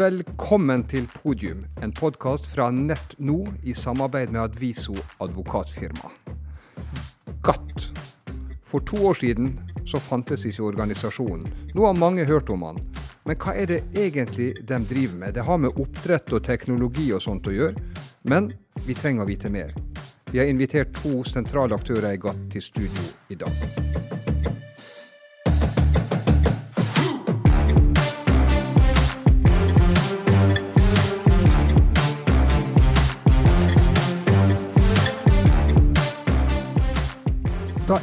Velkommen til Podium, en podkast fra Nett Nå i samarbeid med Adviso advokatfirma. GATT. For to år siden så fantes ikke organisasjonen. Nå har mange hørt om den. Men hva er det egentlig de driver med? Det har med oppdrett og teknologi og sånt å gjøre. Men vi trenger å vite mer. Vi har invitert to sentrale aktører i GATT til studio i dag.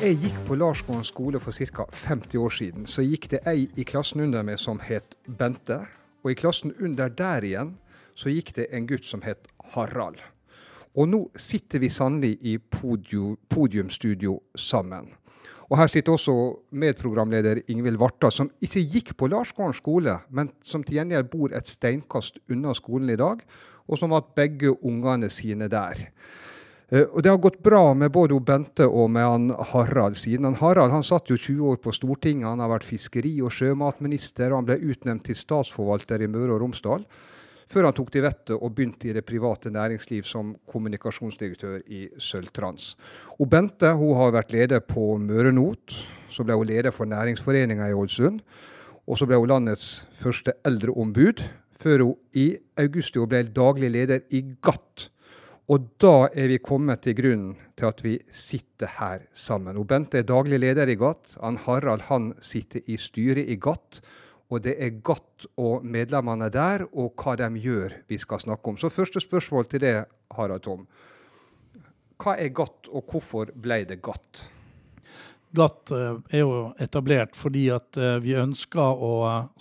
Jeg gikk på Larsgården skole for ca. 50 år siden, så gikk det ei i klassen under meg som het Bente. Og i klassen under der igjen så gikk det en gutt som het Harald. Og nå sitter vi sannelig i podium, podiumstudio sammen. Og her sitter også medprogramleder Ingvild Varta, som ikke gikk på Larsgården skole, men som til gjengjeld bor et steinkast unna skolen i dag, og som har hatt begge ungene sine der. Eh, og Det har gått bra med både Bente og med han Harald siden. Han Harald han satt jo 20 år på Stortinget, han har vært fiskeri- og sjømatminister, og han ble utnevnt til statsforvalter i Møre og Romsdal. Før han tok til vettet og begynte i det private næringsliv som kommunikasjonsdirektør i Sølvtrans. Bente hun har vært leder på Møre Not. Så ble hun leder for Næringsforeninga i Ålesund. Og så ble hun landets første eldreombud, før hun i august ble daglig leder i GATT og da er vi kommet til grunnen til at vi sitter her sammen. Og Bente er daglig leder i GATT. Han Harald han sitter i styret i GATT. Og det er GATT og medlemmene der og hva de gjør, vi skal snakke om. Så første spørsmål til det, Harald Tom. Hva er GATT, og hvorfor ble det GATT? GATT eh, er jo etablert fordi at eh, vi ønsker å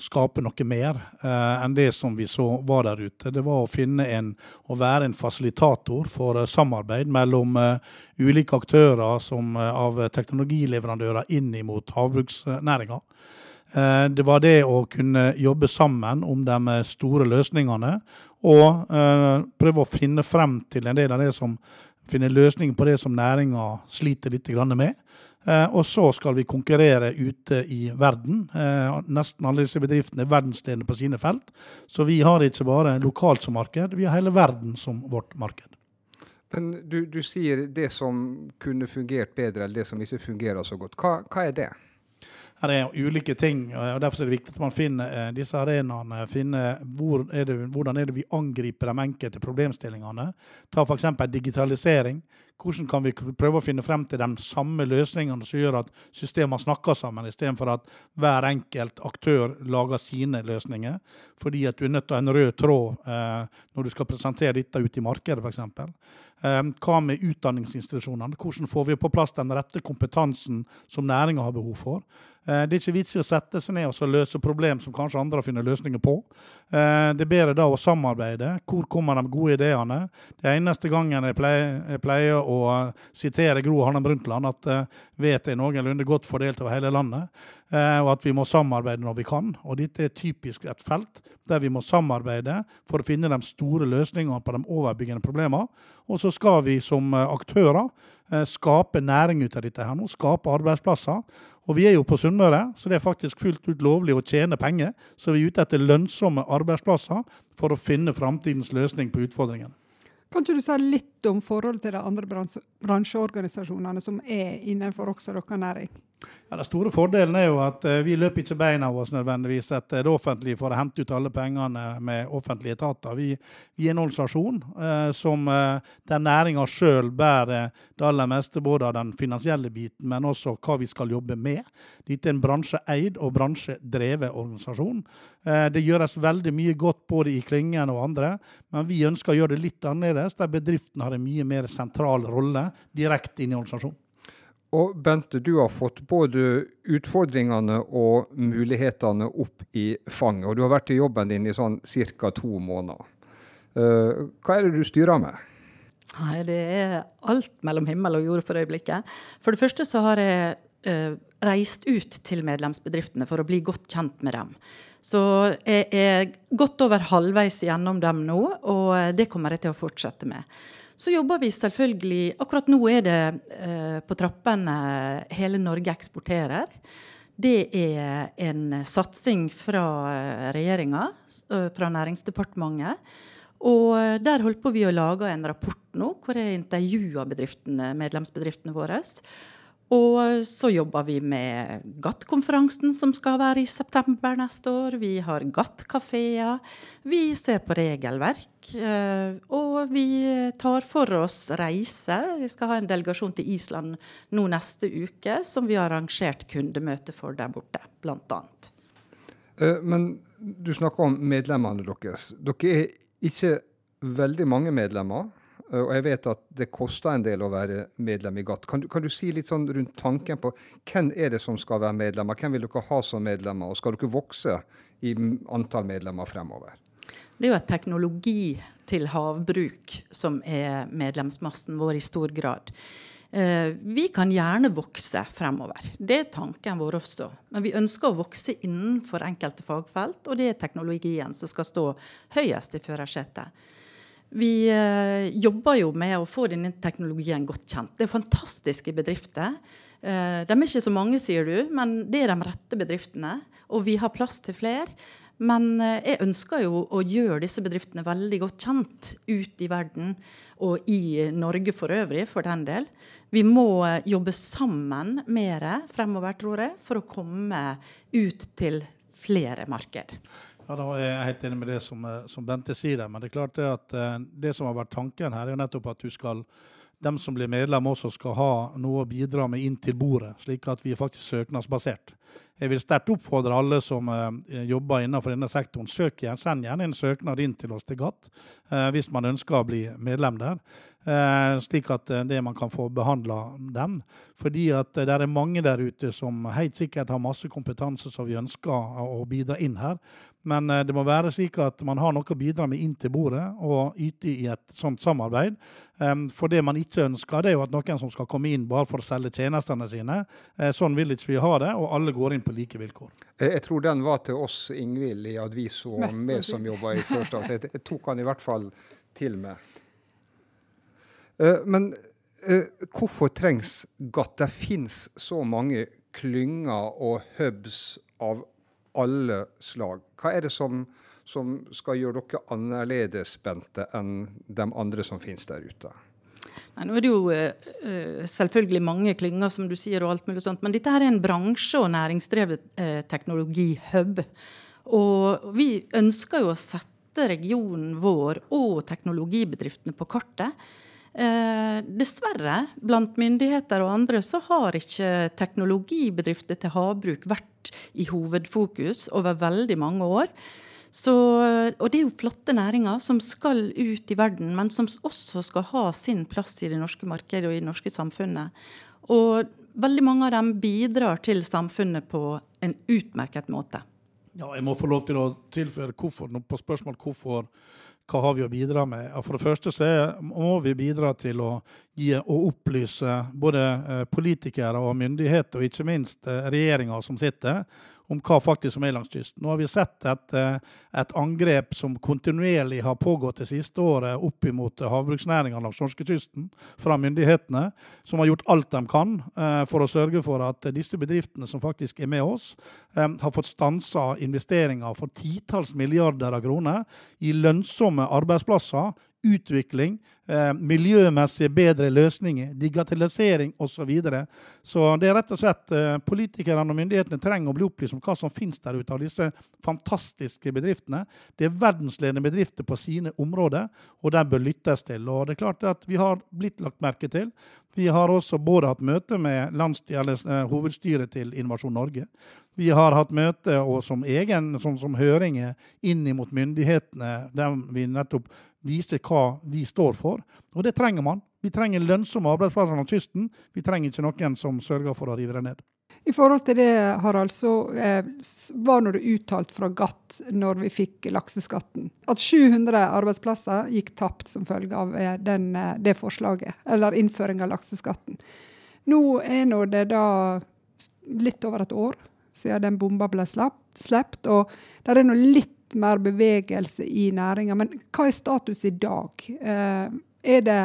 skape noe mer eh, enn det som vi så var der ute. Det var å finne en, å være en fasilitator for samarbeid mellom ulike aktører som, av teknologileverandører inn mot havbruksnæringa. Det var det å kunne jobbe sammen om de store løsningene og prøve å finne frem til en del av det som finne løsninger på det som næringa sliter litt med. Eh, og så skal vi konkurrere ute i verden. Eh, nesten alle disse bedriftene er verdensledende på sine felt. Så vi har ikke bare lokalt som marked, vi har hele verden som vårt marked. Men du, du sier det som kunne fungert bedre, eller det som ikke fungerer så godt. Hva, hva er det? Her er ulike ting. og Derfor er det viktig at man finner eh, disse arenaene. finner hvor er det, Hvordan er det vi angriper de enkelte problemstillingene. Ta f.eks. digitalisering. Hvordan kan vi prøve å finne frem til de samme løsningene som gjør at systemene snakker sammen, istedenfor at hver enkelt aktør lager sine løsninger. Fordi at du er nødt til å ha en rød tråd eh, når du skal presentere dette ute i markedet, f.eks. Eh, hva med utdanningsinstitusjonene? Hvordan får vi på plass den rette kompetansen som næringa har behov for? Eh, det er ikke vits i å sette seg ned og løse problem som kanskje andre har funnet løsninger på. Eh, det er bedre da å samarbeide. Hvor kommer de gode ideene? Det eneste gangen jeg pleier, å sitere Gro Harlem Brundtland, at vet er noenlunde godt fordelt over hele landet, og at vi må samarbeide når vi kan. Og dette er typisk et felt der vi må samarbeide for å finne de store løsningene på de overbyggende problemene. Og så skal vi som aktører skape næring ut av dette her nå, skape arbeidsplasser. Og vi er jo på Sunnmøre, så det er faktisk fullt ut lovlig å tjene penger. Så vi er ute etter lønnsomme arbeidsplasser for å finne framtidens løsning på utfordringene. Kan ikke du si litt om forholdet til de andre bransjeorganisasjonene som er innenfor også deres næring? Ja, Den store fordelen er jo at uh, vi løper ikke beina av oss nødvendigvis etter det offentlige for å hente ut alle pengene med offentlige etater. Vi, vi er en organisasjon eh, som den næringa sjøl bærer det aller meste, både av den finansielle biten, men også hva vi skal jobbe med. Dette er en bransjeeid og bransjedrevet organisasjon. det gjøres veldig mye godt både i Klingen og andre, men vi ønsker å gjøre det litt annerledes, der bedriften har en mye mer sentral rolle direkte inn i organisasjonen. Og Bente, du har fått både utfordringene og mulighetene opp i fanget. Og du har vært i jobben din i sånn ca. to måneder. Uh, hva er det du styrer med? Nei, Det er alt mellom himmel og jord for øyeblikket. For det første så har jeg uh, reist ut til medlemsbedriftene for å bli godt kjent med dem. Så jeg er godt over halvveis gjennom dem nå, og det kommer jeg til å fortsette med. Så jobber vi selvfølgelig Akkurat nå er det eh, på trappene Hele Norge eksporterer. det er en satsing fra regjeringa, fra Næringsdepartementet. Og der holdt på vi å lage en rapport nå, hvor jeg intervjua medlemsbedriftene våre. Og så jobber vi med GATT-konferansen som skal være i september neste år. Vi har GATT-kafeer. Vi ser på regelverk. Eh, og vi tar for oss reise. Vi skal ha en delegasjon til Island nå neste uke, som vi har arrangert kundemøte for der borte, bl.a. Eh, men du snakker om medlemmene deres. Dere er ikke veldig mange medlemmer. Eh, og jeg vet at det koster en del å være medlem i GATT. Kan du, kan du, si litt sånn rundt tanken på hvem er det som skal være medlemmer? Hvem vil dere ha som medlemmer, og skal dere vokse i antall medlemmer fremover? Det er jo et teknologi til havbruk som er medlemsmassen vår i stor grad. Eh, vi kan gjerne vokse fremover. Det er tanken vår også. Men vi ønsker å vokse innenfor enkelte fagfelt, og det er teknologien som skal stå høyest i førersetet. Vi eh, jobber jo med å få denne teknologien godt kjent. Det er fantastiske bedrifter. Eh, de er ikke så mange, sier du, men det er de rette bedriftene. Og vi har plass til flere. Men eh, jeg ønsker jo å gjøre disse bedriftene veldig godt kjent ut i verden, og i Norge for øvrig, for den del. Vi må jobbe sammen mer fremover, tror jeg, for å komme ut til flere marked. Ja, da er Jeg helt enig med det som, eh, som Bente sier. Men det er klart det at eh, det som har vært tanken her, er jo nettopp at du skal de som blir medlem, også skal ha noe å bidra med inn til bordet, slik at vi er faktisk søknadsbasert. Jeg vil sterkt oppfordre alle som eh, jobber innenfor denne sektoren, søk igjen, send gjerne en søknad inn til oss til GATT hvis man ønsker å bli medlem der. Slik at det man kan få behandla dem. Fordi at det er mange der ute som helt sikkert har masse kompetanse som vi ønsker å bidra inn her. Men eh, det må være slik at man har noe å bidra med inn til bordet og yte i et sånt samarbeid. For det man ikke ønsker, det er jo at noen som skal komme inn bare for å selge tjenestene sine. Eh, sånn vil ikke vi ha det, og alle går inn på like vilkår. Jeg tror den var til oss, Ingvild, i Adviso og vi som jobba i Førstad. Så jeg tok han i hvert fall til meg. Eh, men hvorfor trengs GATT? Det fins så mange klynger og hubs av alle slag. Hva er det som, som skal gjøre dere annerledes, spente enn de andre som finnes der ute? Nei, nå er det jo uh, selvfølgelig mange klynger, som du sier, og alt mulig sånt, men dette her er en bransje- og næringsdrevet uh, teknologihub. Og vi ønsker jo å sette regionen vår og teknologibedriftene på kartet. Eh, dessverre, blant myndigheter og andre, så har ikke teknologibedrifter til havbruk vært i hovedfokus over veldig mange år. Så, og det er jo flotte næringer som skal ut i verden, men som også skal ha sin plass i det norske markedet og i det norske samfunnet. Og veldig mange av dem bidrar til samfunnet på en utmerket måte. Ja, jeg må få lov til å tilføre hvorfor, på spørsmål hvorfor hva har vi å bidra med? For det første så må vi bidra til å, gi, å opplyse både eh, politikere og myndigheter, og ikke minst eh, regjeringa som sitter, om hva faktisk som er langs kysten. Nå har vi sett et, eh, et, angrep som kontinuerlig har pågått det siste året opp mot havbruksnæringa langs norskekysten fra myndighetene, som har gjort alt de kan eh, for å sørge for at disse bedriftene som faktisk er med oss, eh, har fått stansa investeringer for titalls milliarder av kroner i lønnsomme arbeidsplasser utvikling, eh, miljømessige bedre løsninger, digitalisering osv. Så, videre. så det er rett og slett eh, politikerne og myndighetene trenger å bli opplyst om hva som finnes der ute av disse fantastiske bedriftene. Det er verdensledende bedrifter på sine områder, og de bør lyttes til. Og det er klart at Vi har blitt lagt merke til. Vi har også både hatt møte med eller, eh, hovedstyret til Innovasjon Norge. Vi har hatt møte og som egen som, som høringer inn mot myndighetene, der vi nettopp vise hva vi står for. Og det trenger man. Vi trenger lønnsomme arbeidsplasser langs kysten. Vi trenger ikke noen som sørger for å rive det ned. I forhold til det, Harald, så eh, var det uttalt fra GATT når vi fikk lakseskatten, at 700 arbeidsplasser gikk tapt som følge av eh, den, eh, det forslaget, eller innføring av lakseskatten. Nå er nå det da litt over et år siden den bomba ble sluppet, og det er nå litt mer bevegelse i næringa. Men hva er status i dag? Eh, er det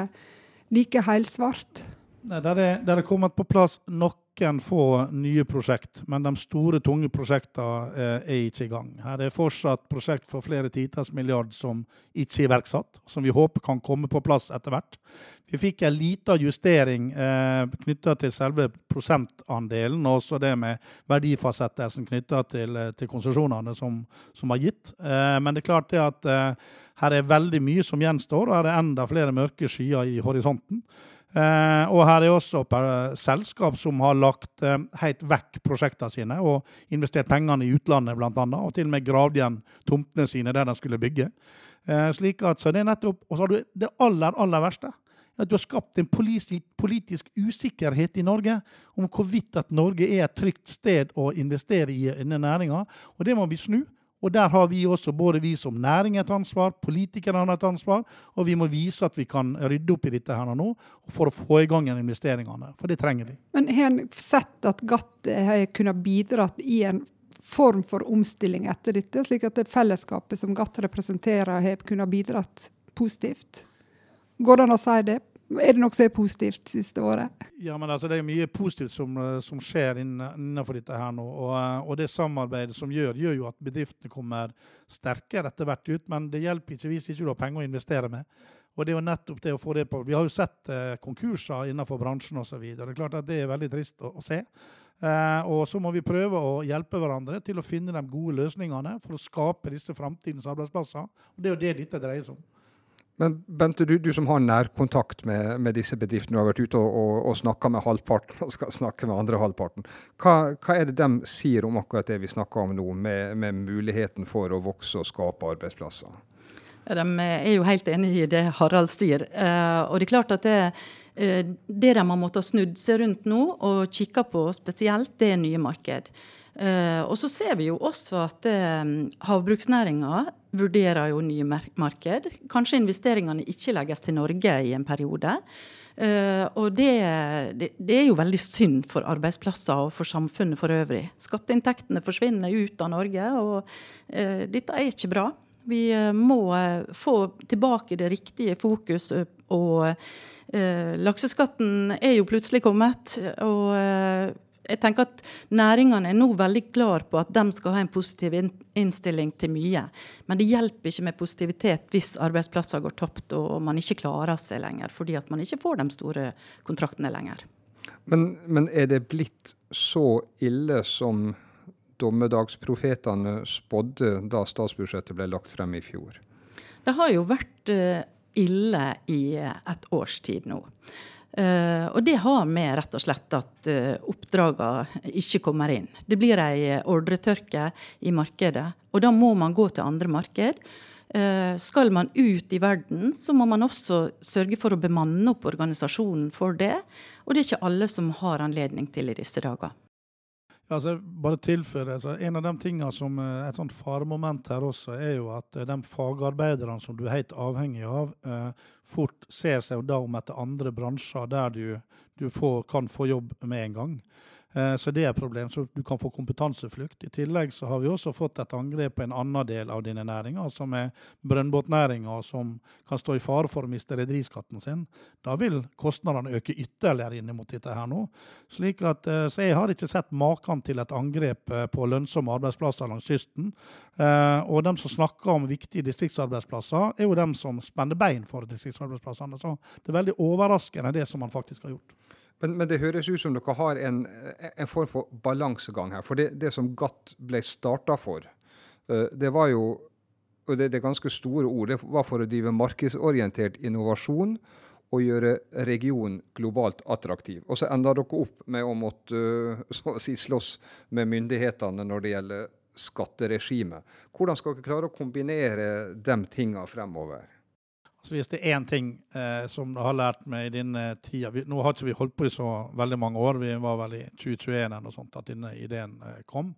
like helsvart? Nei, der er, der er kommet på plass noen noen få nye prosjekt, men de store, tunge prosjektene eh, er ikke i gang. Her er fortsatt prosjekt for flere titalls milliarder som ikke er iverksatt, som vi håper kan komme på plass etter hvert. Vi fikk en liten justering eh, knytta til selve prosentandelen, og også det med verdifastsettelsen knytta til, eh, til konsesjonene som, som var gitt. Eh, men det er klart det at her er veldig mye som gjenstår, og her er enda flere mørke skyer i horisonten. Eh, og her er også per, selskap som har lagt eh, helt vekk prosjektene sine og investert pengene i utlandet bl.a. Og til og med gravd igjen tomtene sine der de skulle bygge. Eh, slik at, så det er nettopp, Og så har du det aller, aller verste. At du har skapt en politisk, politisk usikkerhet i Norge om hvorvidt at Norge er et trygt sted å investere i denne næringa. Og det må vi snu. Og der har vi også, både vi som næring et ansvar, politikerne har et ansvar, og vi må vise at vi kan rydde opp i dette her nå for å få i gang investeringene. For det trenger vi. Men har en sett at GATT har kunnet bidratt i en form for omstilling etter dette, slik at det fellesskapet som GATT representerer, har kunnet bidratt positivt? Går det an å si det? Er det noe som er positivt siste året? Ja, men altså, Det er mye positivt som, eh, som skjer innenfor dette her nå. Og, eh, og, det samarbeidet som gjør, gjør jo at bedriftene kommer sterkere etter hvert ut. Men det hjelper ikke hvis ikke du har penger å investere med. Og det er jo nettopp det å få det på. Vi har jo sett eh, konkurser innenfor bransjen osv. Det er klart at det er veldig trist å, å se. Eh, og så må vi prøve å hjelpe hverandre til å finne de gode løsningene for å skape disse framtidens arbeidsplasser. Og Det er jo det dette dreier seg om. Men Bente, du, du som har nærkontakt med, med disse bedriftene, du har vært ute og, og, og snakka med halvparten og skal snakke med andre halvparten. Hva, hva, er det de sier om akkurat det vi snakker om nå, med, med muligheten for å vokse og skape arbeidsplasser? De er jo helt enig i det Harald sier. Eh, og det er klart at det, eh, det de har måttet snudd seg rundt nå og kikke på spesielt, det er nye marked. Uh, og så ser vi jo også at uh, havbruksnæringa vurderer jo nye marked. Kanskje investeringene ikke legges til Norge i en periode. Uh, og det, det, det, er jo veldig synd for arbeidsplasser og for samfunnet for øvrig. Skatteinntektene forsvinner ut av Norge, og dette er ikke bra. Vi må få tilbake det riktige fokus og lakseskatten er jo plutselig kommet. og jeg tenker at Næringene er nå veldig klar på at de skal ha en positiv innstilling til mye. Men det hjelper ikke med positivitet hvis arbeidsplasser går tapt og man ikke klarer seg lenger, fordi at man ikke får de store kontraktene lenger. Men, men er det blitt så ille som dommedagsprofetene spådde da statsbudsjettet ble lagt frem i fjor? Det har jo vært eh, ille i et års tid nå. Uh, og det har med rett og slett at uh, oppdragene ikke kommer inn. Det blir ei ordretørke i markedet, og da må man gå til andre marked. Uh, skal man ut i verden, så må man også sørge for å bemanne opp organisasjonen for det. Og det er ikke alle som har anledning til i disse dager. Altså, bare tilføre, altså, En av de tingene som eh, et sånt faremoment her også, er jo at eh, de fagarbeiderne som du er helt avhengig av, eh, fort ser seg da om etter andre bransjer der du, du får, kan få jobb med en gang. Eh, så det er et problem. Så du kan få kompetanseflukt. I tillegg så har vi også fått et angrep på en annen del av dine næringer, som er brønnbåtnæringa, som kan stå i fare for å miste rederiskatten sin. Da vil kostnadene øke ytterligere inn mot dette her nå. Slik at, eh, så jeg har ikke sett maken til et angrep eh, på lønnsomme arbeidsplasser langs kysten. Og de som snakker om viktige distriktsarbeidsplasser, er jo dem som spenner bein for distriktsarbeidsplassene. Så det er veldig overraskende det som man faktisk har gjort. Men, men, det høres ut som dere har en, en form for balansegang her. For det, det som GATT ble starta for, eh, det var jo og det, det er ganske store ord. Det var for å drive markedsorientert innovasjon og gjøre regionen globalt attraktiv. Og så enda dere opp med å måtte så å si, slåss med myndighetene når det gjelder skatteregimet. Hvordan skal dere klare å kombinere de tingene fremover? Så hvis det er én ting eh, som har lært meg i denne tida vi, Nå har ikke vi holdt på i så veldig mange år. Vi var vel i 2021 eller noe sånt at denne ideen eh, kom.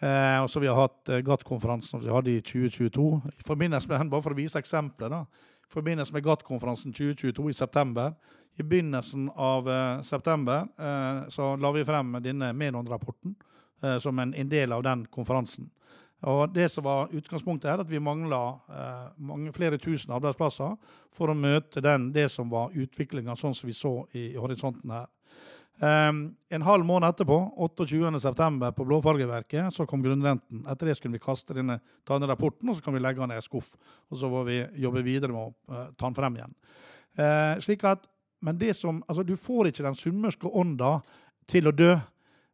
Eh, og så Vi har hatt eh, GATT-konferansen vi hadde i 2022. I forbindelse med den, Bare for å vise eksempler. da, i forbindelse med GATT-konferansen 2022 i september. I begynnelsen av eh, september eh, så la vi frem denne Menon-rapporten eh, som en, en del av den konferansen. Og det som var Utgangspunktet er at vi mangla eh, flere tusen arbeidsplasser for å møte den, det som var utviklinga sånn som vi så i, i horisonten her. Um, en halv måned etterpå, 28.9. på Blåfargeverket, så kom grunnrenten. Etter det skulle vi kaste denne, ta rapporten, og så kan vi legge den i en skuff. Og så får vi jobbe videre med å uh, ta den frem igjen. Uh, slik at, men det som, altså Du får ikke den sunnmørske ånda til å dø.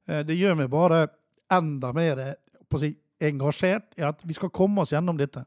Uh, det gjør meg bare enda mer på å si, engasjert i at vi skal komme oss gjennom dette.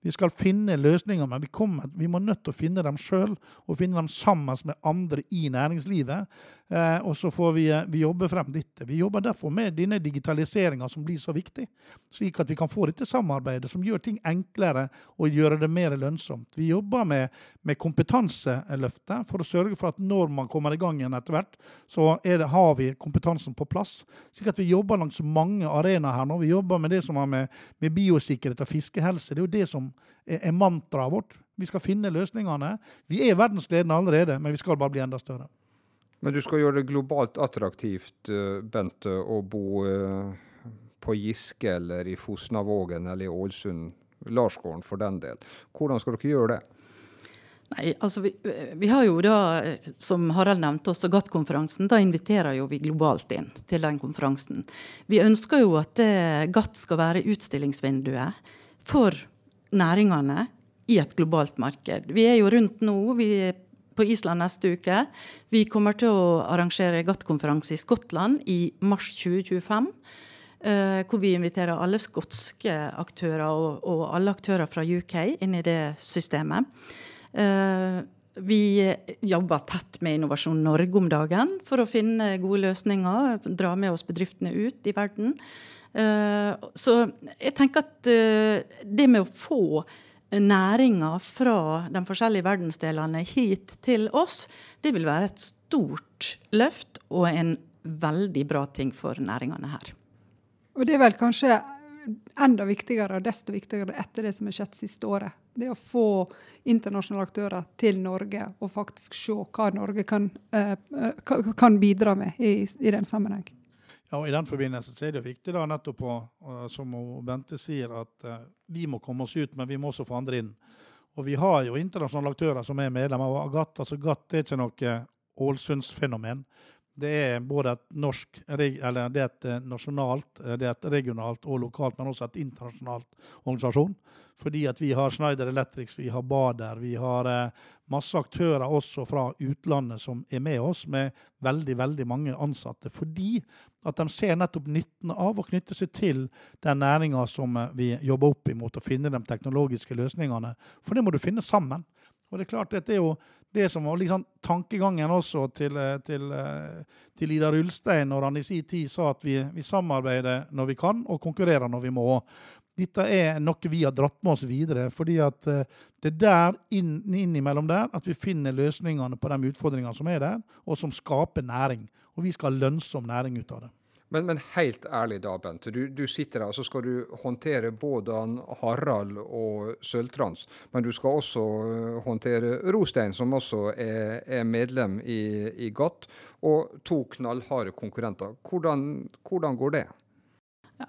Vi skal finne løsninger, men vi, kommer, vi må nødt til å finne dem sjøl, og finne dem sammen med andre i næringslivet. Eh, og så får vi, eh, vi, jobbe frem dette. Vi jobber derfor med denne digitaliseringa som blir så viktig, slik at vi kan få dette samarbeidet som gjør ting enklere og gjøre det mer lønnsomt. Vi jobber med, med kompetanseløftet for å sørge for at når man kommer i gang igjen etter hvert, så det, har vi kompetansen på plass. Slik at vi jobber langs mange arenaer her nå. Vi jobber med det som har med, med biosikkerhet og fiskehelse. Det er jo det som er, er mantraet vårt. Vi skal finne løsningene. Vi er verdensledende allerede, men vi skal bare bli enda større. Men du skal gjøre det globalt attraktivt, Bente, å bo eh, på Giske eller i Fosnavågen eller i Ålesund, Larsgården for den del. Hvordan skal dere gjøre det? Nei, altså vi, vi, har jo da, som Harald nevnte, også GATT-konferansen. Da inviterer jo vi globalt inn til den konferansen. Vi ønsker jo at eh, GATT skal være utstillingsvinduet for næringene i et globalt marked. Vi er jo rundt nå. Vi på Island neste uke. Vi kommer til å arrangere GATT-konferanse i Skottland i mars 2025. Uh, hvor vi inviterer alle skotske aktører og, og, alle aktører fra UK inn i det systemet. Uh, vi jobber tett med Innovasjon Norge om dagen for å finne gode løsninger. Dra med oss bedriftene ut i verden. Eh, så jeg tenker at eh, det med å få næringa fra de forskjellige verdensdelene hit til oss, det vil være et stort løft og en veldig bra ting for næringene her. Og det er vel kanskje enda viktigere og desto viktigere etter det som har skjedd siste året. Det å få internasjonale aktører til Norge og faktisk se hva Norge kan, uh, kan bidra med i, i den sammenheng. Ja, og I den forbindelse er det viktig da nettopp å, som Bente sier, at uh, vi må komme oss ut, men vi må også få andre inn. Og Vi har jo internasjonale aktører som er medlemmer av GATT. altså GATT er ikke noe Ålesundsfenomen. Det er både et norsk, eller det er et eh, nasjonalt, eh, det er et regionalt og lokalt, men også et internasjonalt organisasjon. Fordi at vi har Schneider Electric, vi har Bader, vi har eh, masse aktører også fra utlandet som er med oss, med veldig veldig mange ansatte. Fordi at de ser nettopp nytten av å knytte seg til den næringa som vi jobber opp imot, og finne de teknologiske løsningene. For det må du finne sammen. Og det er klart, Dette er jo det som var liksom tankegangen også til, eh, til, eh, til Idar Ulstein når han i sin tid sa at vi, vi, samarbeider når vi kan, og konkurrerer når vi må. Dette er noe vi har dratt med oss videre. fordi at eh, det er der inn, innimellom der at vi finner løsningene på de utfordringene som er der, og som skaper næring. Og vi skal ha lønnsom næring ut av det. Men, men, helt ærlig da, Bent. Du, du, sitter der så skal du håndtere både Harald og Sølvtrans. Men du skal også eh, håndtere Rostein, som også er, er medlem i, i GATT. Og to knallharde konkurrenter. Hvordan, hvordan går det?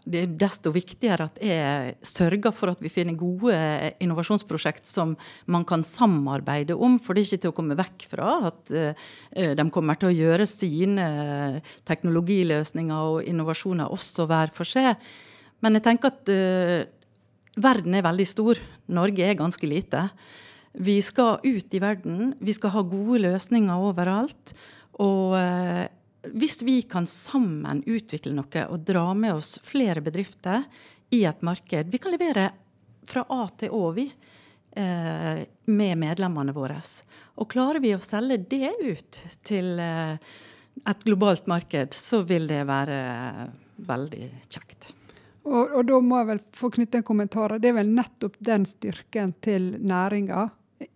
Det er desto viktigere at jeg sørger for at vi finner gode innovasjonsprosjekt som man kan samarbeide om. For det er ikke til å komme vekk fra at uh, de kommer til å gjøre sine teknologiløsninger og innovasjoner også hver for seg. Men jeg tenker at uh, verden er veldig stor. Norge er ganske lite. Vi skal ut i verden. Vi skal ha gode løsninger overalt. Og hvis vi kan sammen utvikle noe og dra med oss flere bedrifter i et marked Vi kan levere fra A til Å, vi, eh, med medlemmene våre. Og klarer vi å selge det ut til eh, et globalt marked, så vil det være veldig kjekt. Og, og, da må jeg vel få knytte en kommentar. Det er vel nettopp den styrken til næringa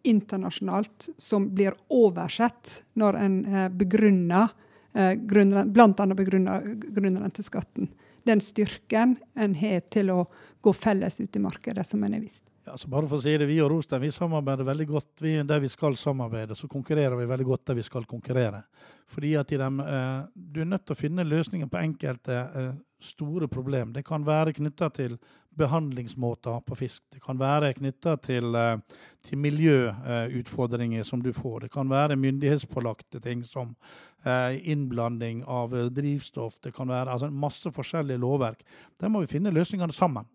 internasjonalt som blir oversett når en eh, begrunner bl.a. begrunna grunnrenteskatten. Den styrken en har til å gå felles ut i markedet, som en har visst. Ja, så bare for å si det, Vi og Rostein vi samarbeider veldig godt vi, der vi skal samarbeide. Så konkurrerer vi veldig godt der vi skal konkurrere. Fordi at dem, eh, Du er nødt til å finne løsninger på enkelte eh, store problem. Det kan være knytta til behandlingsmåter på fisk. Det kan være knytta til, eh, til miljøutfordringer som du får. Det kan være myndighetspålagte ting som eh, innblanding av drivstoff. Det kan være altså, masse forskjellige lovverk. Der må vi finne løsningene sammen.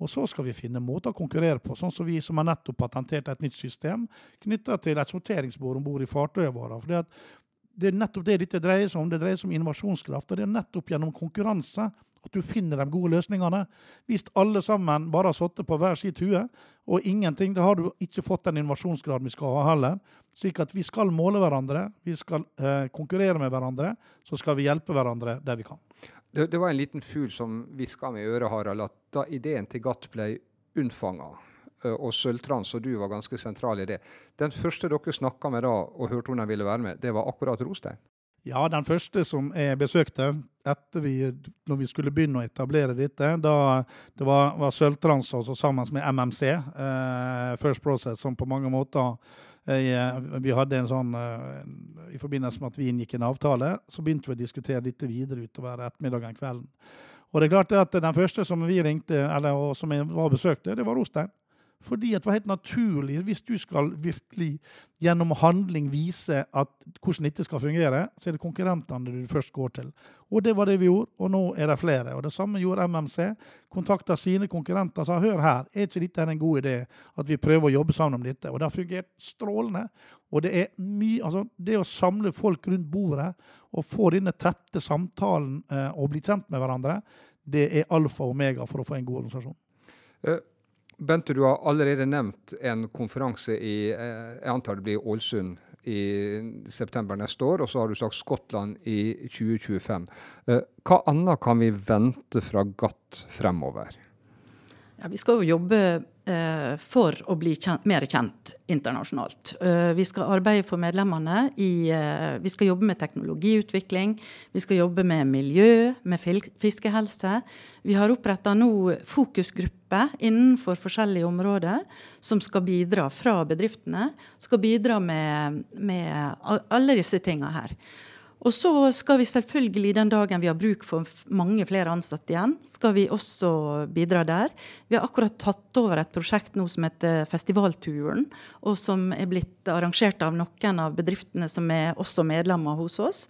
Og så skal vi finne måter å konkurrere på, sånn som vi som har nettopp patentert et nytt system knytta til et sorteringsbord om bord i fartøyene våre. Fordi at det er nettopp det dette dreier seg om. Det dreier seg om innovasjonskraft. Og det er nettopp gjennom konkurranse at du finner de gode løsningene. Hvis alle sammen bare har sittet på hver sitt hue og ingenting, da har du ikke fått den innovasjonsgraden vi skal ha heller. Slik at vi skal måle hverandre, vi skal eh, konkurrere med hverandre, så skal vi hjelpe hverandre der vi kan. Det, det var en liten fugl som hviska med øret, Harald, at da ideen til GATT ble unnfanga, og Sølvtrans og du var ganske sentral i det. Den første dere snakka med da og hørte om de ville være med, det var akkurat Rostein? Ja, den første som jeg besøkte etter vi, når vi skulle begynne å etablere dette, da det var, var Sølvtrans altså, sammen med MMC, eh, First Process, som på mange måter eh, Vi hadde en sånn eh, I forbindelse med at vi inngikk en avtale, så begynte vi å diskutere dette videre utover ettermiddagen kvelden. Og det er klart at Den første som vi ringte, eller som jeg var besøkte, det var Rostein. Fordi det var helt naturlig. Hvis du skal virkelig gjennom handling vise at hvordan dette skal fungere, så er det konkurrentene du først går til. Og det var det vi gjorde, og nå er det flere. Og Det samme gjorde MMC. Kontakta sine konkurrenter og sa hør her, er ikke dette en god idé at vi prøver å jobbe sammen om dette? Og det har fungert strålende. Og det er mye, altså det å samle folk rundt bordet og få denne tette samtalen eh, og bli kjent med hverandre, det er alfa og omega for å få en god organisasjon. Bente, du har allerede nevnt en konferanse i eh, jeg antar det blir Ålesund i september neste år, og så har du sagt Skottland i 2025. Eh, hva annet kan vi vente fra GATT fremover? Ja, vi skal jo jobbe for å bli kjent, mer kjent internasjonalt. Eh, vi skal arbeide for medlemmene i eh, Vi skal jobbe med teknologiutvikling. Vi skal jobbe med miljø, med fiskehelse. Vi har oppretta nå fokusgrupper innenfor forskjellige områder som skal bidra fra bedriftene. Skal bidra med, med alle disse tinga her. Og så skal vi selvfølgelig, den dagen vi har bruk for mange flere ansatte igjen, skal vi også bidra der. Vi har akkurat tatt over et prosjekt nå som heter Festivalturen, og som er blitt arrangert av noen av bedriftene som er også medlemmer hos oss.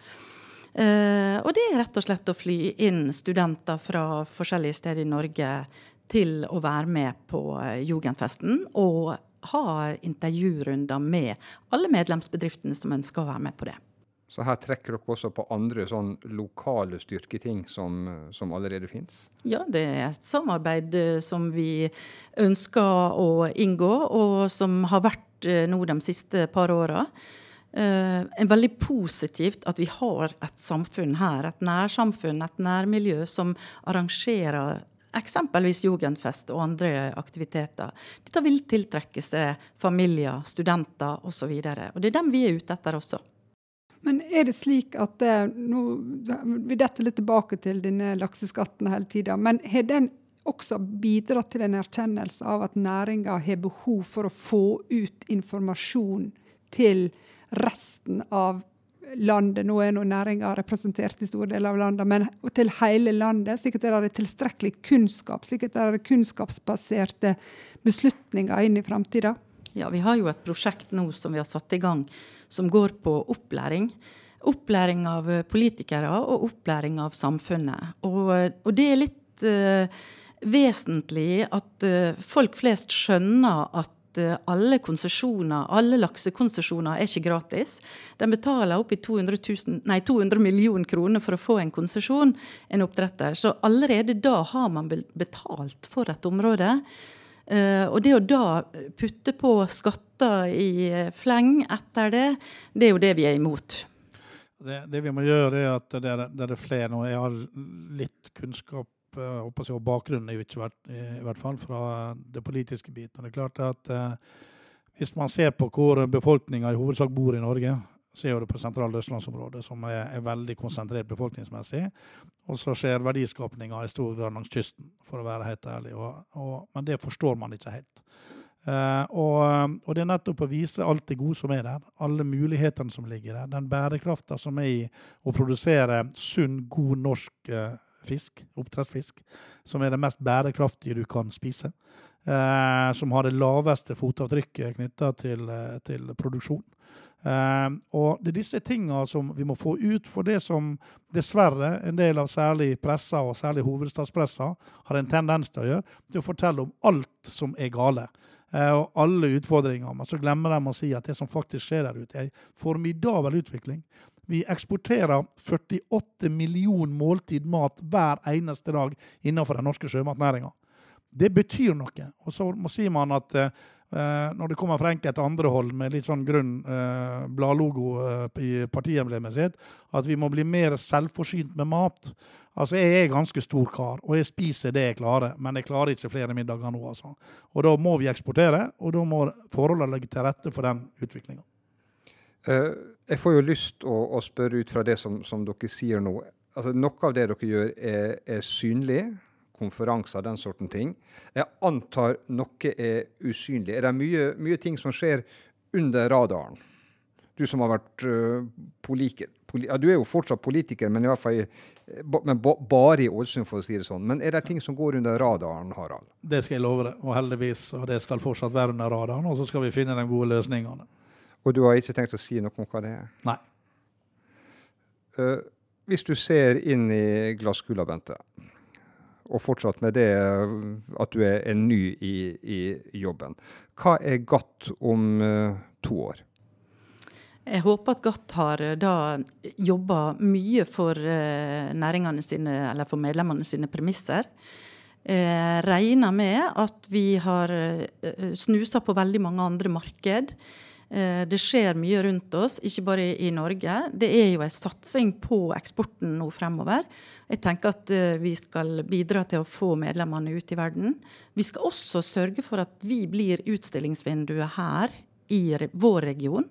Uh, og det er rett og slett å fly inn studenter fra forskjellige steder i Norge til å være med på uh, Jugendfesten og ha intervjurunder med alle medlemsbedriftene som ønsker å være med på det. Så her trekker dere også på andre sånn lokale styrketing som, som allerede fins? Ja, det er et samarbeid eh, som vi ønsker å inngå, og som har vært eh, nå de siste par åra. Uh, veldig positivt at vi har et samfunn her, et nærsamfunn, et nærmiljø, som arrangerer eksempelvis Jugendfest og andre aktiviteter. Dette vil tiltrekke seg familier, studenter osv. Og, så og det er dem vi er ute etter også. Men er det slik at det, nå, Vi detter litt tilbake til denne lakseskatten hele tida. Men har den også bidratt til en erkjennelse av at næringa har behov for å få ut informasjon til resten av landet. Nå er nå næringa representert i store deler av landet, men til hele landet. Slik at det er tilstrekkelig kunnskap, slik at det er kunnskapsbaserte beslutninger inn i framtida. Ja, vi har jo et prosjekt nå som vi har satt i gang, som går på opplæring. Opplæring av politikere og opplæring av samfunnet. Og, og det er litt uh, vesentlig at uh, folk flest skjønner at alle konsesjoner, alle laksekonsesjoner er ikke gratis. De betaler opp i 200, 000, nei, 200 millioner kroner for å få en konsesjon, en oppdretter. Så allerede da har man betalt for et område. Uh, og det å da putte på skatter i fleng etter det, det er jo det vi er imot. Det, det vi må gjøre, er at det er, det er flere nå. Jeg har litt kunnskap uh, og bakgrunnen er jo i, hvert fall fra det politiske biten. Det er klart at Hvis man ser på hvor befolkninga i hovedsak bor i Norge, ser det på sentrale østlandsområdet, som er, er, veldig konsentrert befolkningsmessig. Og så skjer verdiskapninga i stor grad langs kysten, for å være helt ærlig. Og, og, men det forstår man ikke helt. Uh, og, og, det er nettopp å vise alt det gode som er der. Alle mulighetene som ligger der. Den bærekrafta som er i å produsere sunn, god norsk uh, fisk, oppdrettsfisk, som er det mest bærekraftige du kan spise. Eh, som har det laveste fotavtrykket knytta til, eh, til, produksjon. Eh, og det er disse tinga som vi må få ut, for det som dessverre en del av særlig pressa, og særlig hovedstadspressa, har en tendens til å gjøre, til å fortelle om alt som er gale. Eh, og alle utfordringer. Men så glemmer de å si at det som faktisk skjer der ute, er en formidabel utvikling. Vi eksporterer 48 millioner måltid mat hver eneste dag innenfor den norske sjømatnæringa. Det betyr noe. Og så sier man at uh, når det kommer fra enkelte andre hold med litt sånn grunn uh, bladlogo uh, i partiemblemet sitt, at vi må bli mer selvforsynt med mat. Altså, Jeg er ganske stor kar, og jeg spiser det jeg klarer, men jeg klarer ikke flere middager nå. altså. Og Da må vi eksportere, og da må forholdene legge til rette for den utviklinga. Jeg får jo lyst å, å spørre ut fra det som, som dere sier nå. Altså, noe av det dere gjør, er, er synlig konferanser, den sorten ting. Jeg antar noe er usynlig. Er det mye, mye ting som skjer under radaren? Du som har vært uh, politiker. Poli ja, du er jo fortsatt politiker, men, i hvert fall, men ba, bare i Ålesund, for å si det sånn. Men er det ting som går under radaren, Harald? Det skal jeg love deg, og heldigvis. Og det skal fortsatt være under radaren. Og så skal vi finne de gode løsningene. Og du har ikke tenkt å si noe om hva det er? Nei. Uh, hvis du ser inn i glasskula, Bente, og fortsatt med det at du er, ny i, i, jobben. Hva er GATT om uh, to år? Jeg håper at GATT har uh, da jobba mye for uh, næringene sine, eller for medlemmene sine premisser. Jeg regner med at vi har snusa på veldig mange andre marked. Det skjer mye rundt oss, ikke bare i Norge. Det er jo en satsing på eksporten nå fremover. Jeg tenker at uh, vi skal bidra til å få medlemmene ut i verden. Vi skal også sørge for at vi blir utstillingsvinduet her i vår region.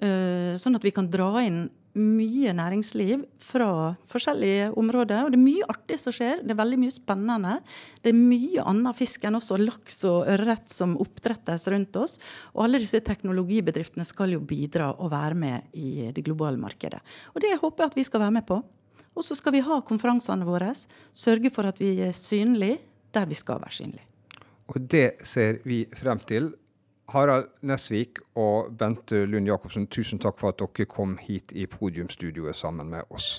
Uh, sånn at vi kan dra inn mye næringsliv fra forskjellige områder. Og det er mye artig som skjer. Det er veldig mye spennende. Det er mye annen fisk enn også laks og ørret som oppdrettes rundt oss. Og alle disse teknologibedriftene skal jo bidra og være med i det globale markedet. Og det håper jeg at vi skal være med på. Og så skal vi ha konferansene våre, sørge for at vi er synlige der vi skal være synlige. Og det ser vi frem til. Harald Nesvik og Bente Lund Jacobsen, tusen takk for at dere kom hit i podiumstudioet sammen med oss.